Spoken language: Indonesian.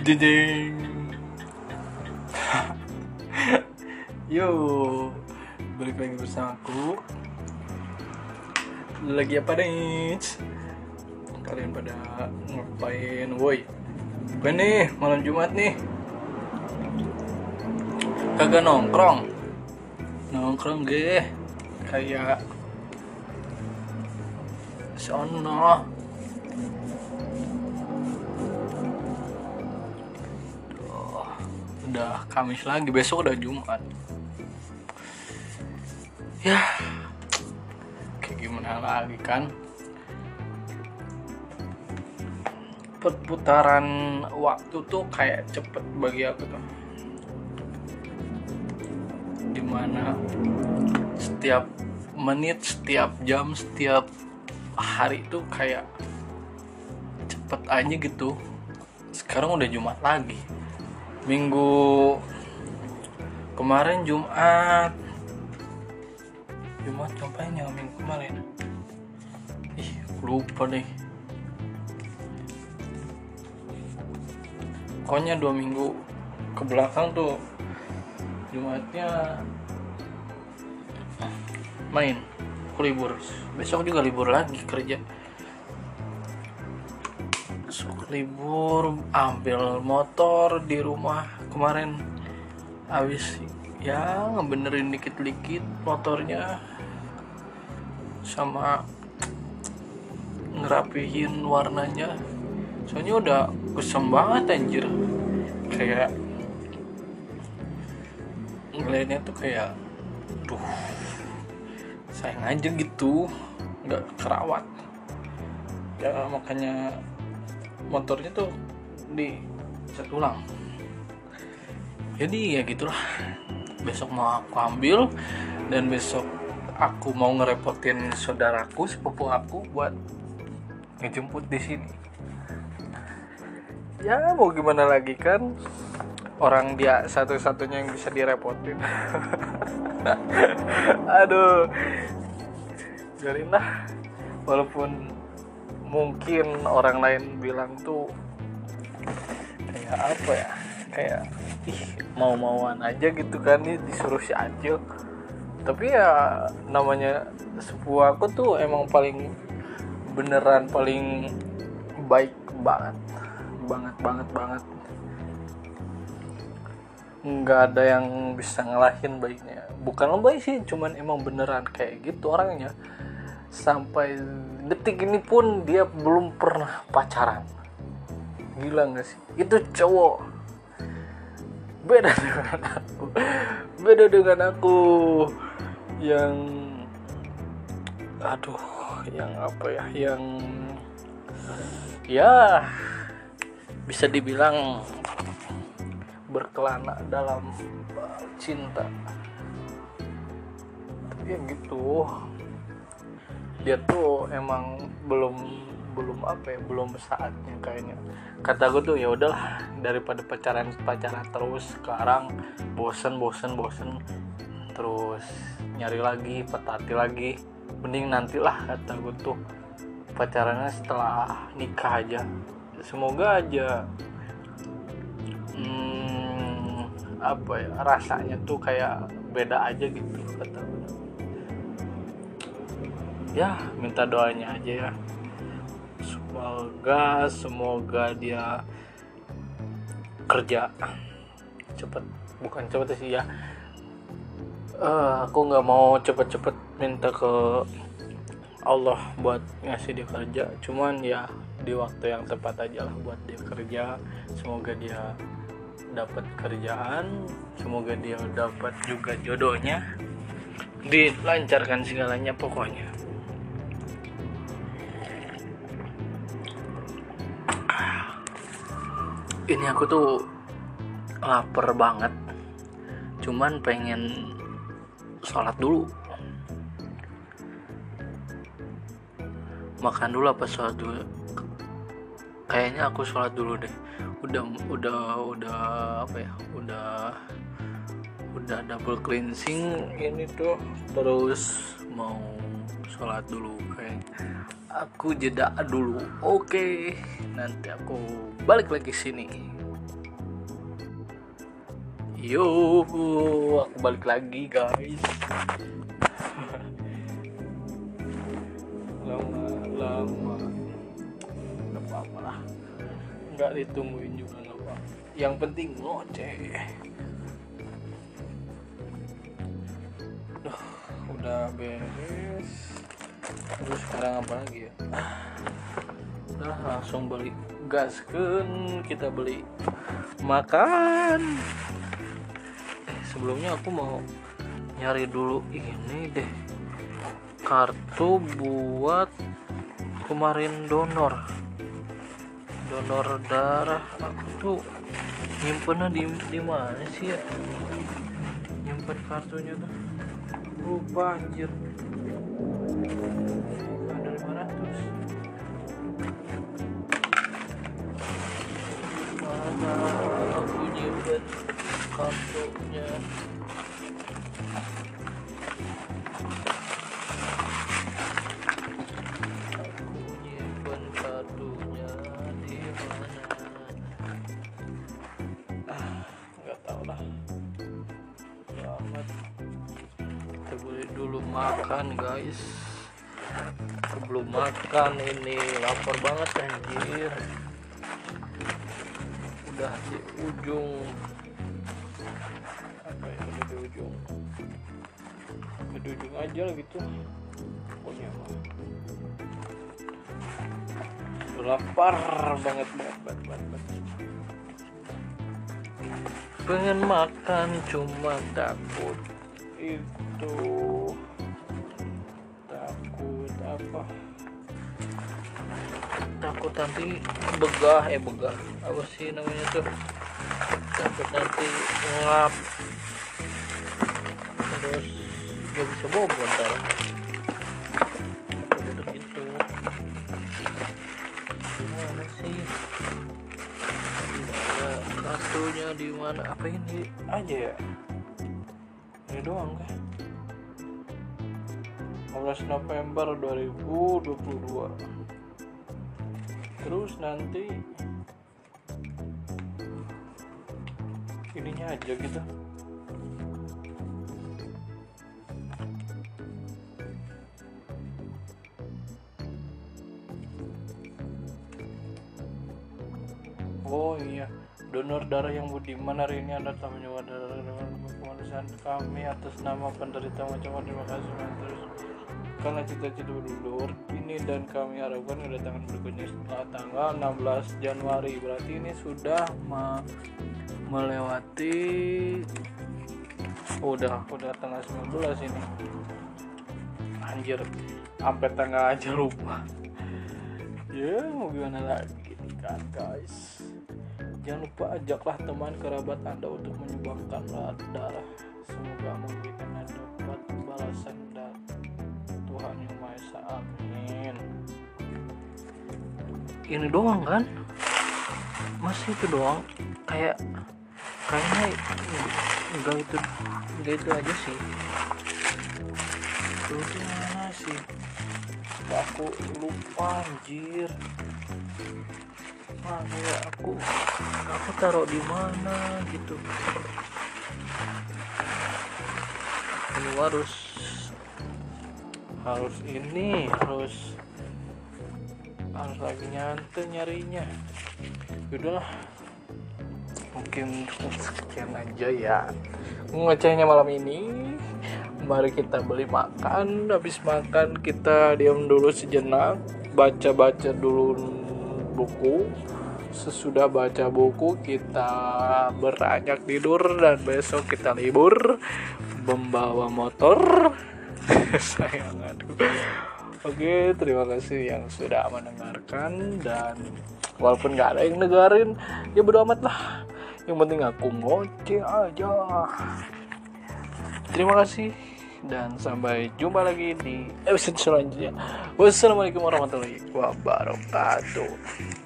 Jeng. Yo, balik lagi bersama aku. Lagi apa nih? Kalian pada ngapain, woi? Bukan nih, malam Jumat nih. Kagak nongkrong. Nongkrong ge kayak sono. Udah Kamis lagi, besok udah Jumat. Ya, kayak gimana lagi kan? Perputaran waktu tuh kayak cepet bagi aku tuh. Di mana setiap menit, setiap jam, setiap hari tuh kayak cepet aja gitu. Sekarang udah Jumat lagi. Minggu kemarin Jumat. Jumat ngapain ya? Minggu kemarin? Ih lupa deh. Pokoknya dua minggu ke belakang tuh Jumatnya main aku libur. Besok juga libur lagi kerja libur ambil motor di rumah kemarin. Habis ya ngebenerin dikit-dikit motornya. Sama ngerapihin warnanya. Soalnya udah kusem banget anjir. Kayak ngeliatnya tuh kayak duh sayang aja gitu nggak kerawat. Ya makanya motornya tuh di cat ulang jadi ya gitulah. Besok mau aku ambil dan besok aku mau ngerepotin saudaraku sepupu aku buat ngejemput di sini. Ya mau gimana lagi kan? Orang dia satu-satunya yang bisa direpotin. Aduh. Biarin lah walaupun mungkin orang lain bilang tuh kayak apa ya? Kayak ih mau-mauan aja gitu kan nih disuruh si Acil. Tapi ya namanya sepupu aku tuh emang paling beneran paling baik banget. Banget banget banget. Nggak ada yang bisa ngelahin baiknya. Bukan baik sih cuman emang beneran kayak gitu orangnya. Sampai detik ini pun dia belum pernah pacaran. Gila nggak sih? Itu cowok. Beda dengan aku. Beda dengan aku yang aduh yang apa ya? Yang ya bisa dibilang berkelana dalam cinta. Tapi ya gitu dia tuh emang belum belum apa ya belum saatnya kayaknya. Kata gue tuh ya udahlah daripada pacaran pacaran terus sekarang bosen bosen bosen terus nyari lagi petati lagi. Mending nantilah kata gue tuh pacarannya setelah nikah aja. Semoga aja hmm, apa ya rasanya tuh kayak beda aja gitu kata gue ya minta doanya aja ya. Semoga semoga dia kerja. Cepet. Bukan cepet sih ya. Eh, aku nggak mau cepet-cepet minta ke Allah buat ngasih dia kerja. Cuman ya di waktu yang tepat aja lah buat dia kerja. Semoga dia dapat kerjaan. Semoga dia dapat juga jodohnya. Dilancarkan segalanya pokoknya ini aku tuh lapar banget. Cuman pengen sholat dulu. Makan dulu apa sholat dulu? Kayaknya aku sholat dulu deh. Udah udah udah apa ya? Udah udah double cleansing ini tuh terus mau sholat dulu kayak aku jeda dulu oke nanti aku balik lagi sini Yo, aku balik lagi guys. lama, lama. Gak apa-apa lah. Nggak ditungguin juga nggak apa. Yang penting ngoceh. Udah beres. Terus sekarang apa lagi ya? Udah langsung balik gasken kita beli makan. Eh sebelumnya aku mau nyari dulu ini deh. Kartu buat kemarin donor. Donor darah aku tuh nyimpennya di di mana sih ya? Nyimpen kartunya tuh lupa anjir. Ada 500 mana aku nyimpen kartunya makan guys. Sebelum makan ini lapar banget anjir. Udah di ujung. Apa ya udah di ujung? Udah di ujung aja lah gitu. Pokoknya udah lapar banget banget banget banget, banget. pengen makan cuma takut. Itu apa takut nanti begah eh begah. Apa sih namanya tuh? Takut nanti ngap. Terus gak bisa bobo ntar itu gimana sih? Ada kartunya di mana. Apa ini? Aja ya? Ini doang kan 15 November 2022 terus nanti ininya aja gitu. Oh iya, donor darah yang budiman hari ini anda telah menyewa darah dengan kami atas nama penderita macam terima kasih terus karena cita-cita berdulur ini dan kami harapkan kedatangan berikutnya setelah tanggal 16 Januari. Berarti ini sudah me melewati udah udah tanggal 19 ini. Anjir sampai tanggal aja lupa. Ya mau gimana lagi nih kan guys? Jangan lupa ajaklah teman kerabat anda untuk menyumbangkan darah. Semoga memberikan ini doang kan? Masih itu doang? Kayak kayaknya enggak itu enggak itu aja sih. Itu mana sih? Aku lupa anjir. Mana ya aku aku taruh di mana gitu. Ini harus harus ini harus harus lagi nyantai nyarinya. Udahlah mungkin sekian aja ya. Ngecehnya malam ini. Mari kita beli makan. Habis makan kita diam dulu sejenak. Baca-baca dulu buku. Sesudah baca buku kita beranjak tidur dan besok kita libur. Membawa motor. Sayang aduh oke terima kasih yang sudah mendengarkan dan walaupun nggak ada yang dengerin ya bodo amat lah. Yang penting aku ngoceh aja. Terima kasih dan sampai jumpa lagi di episode selanjutnya. Wassalamualaikum warahmatullahi wabarakatuh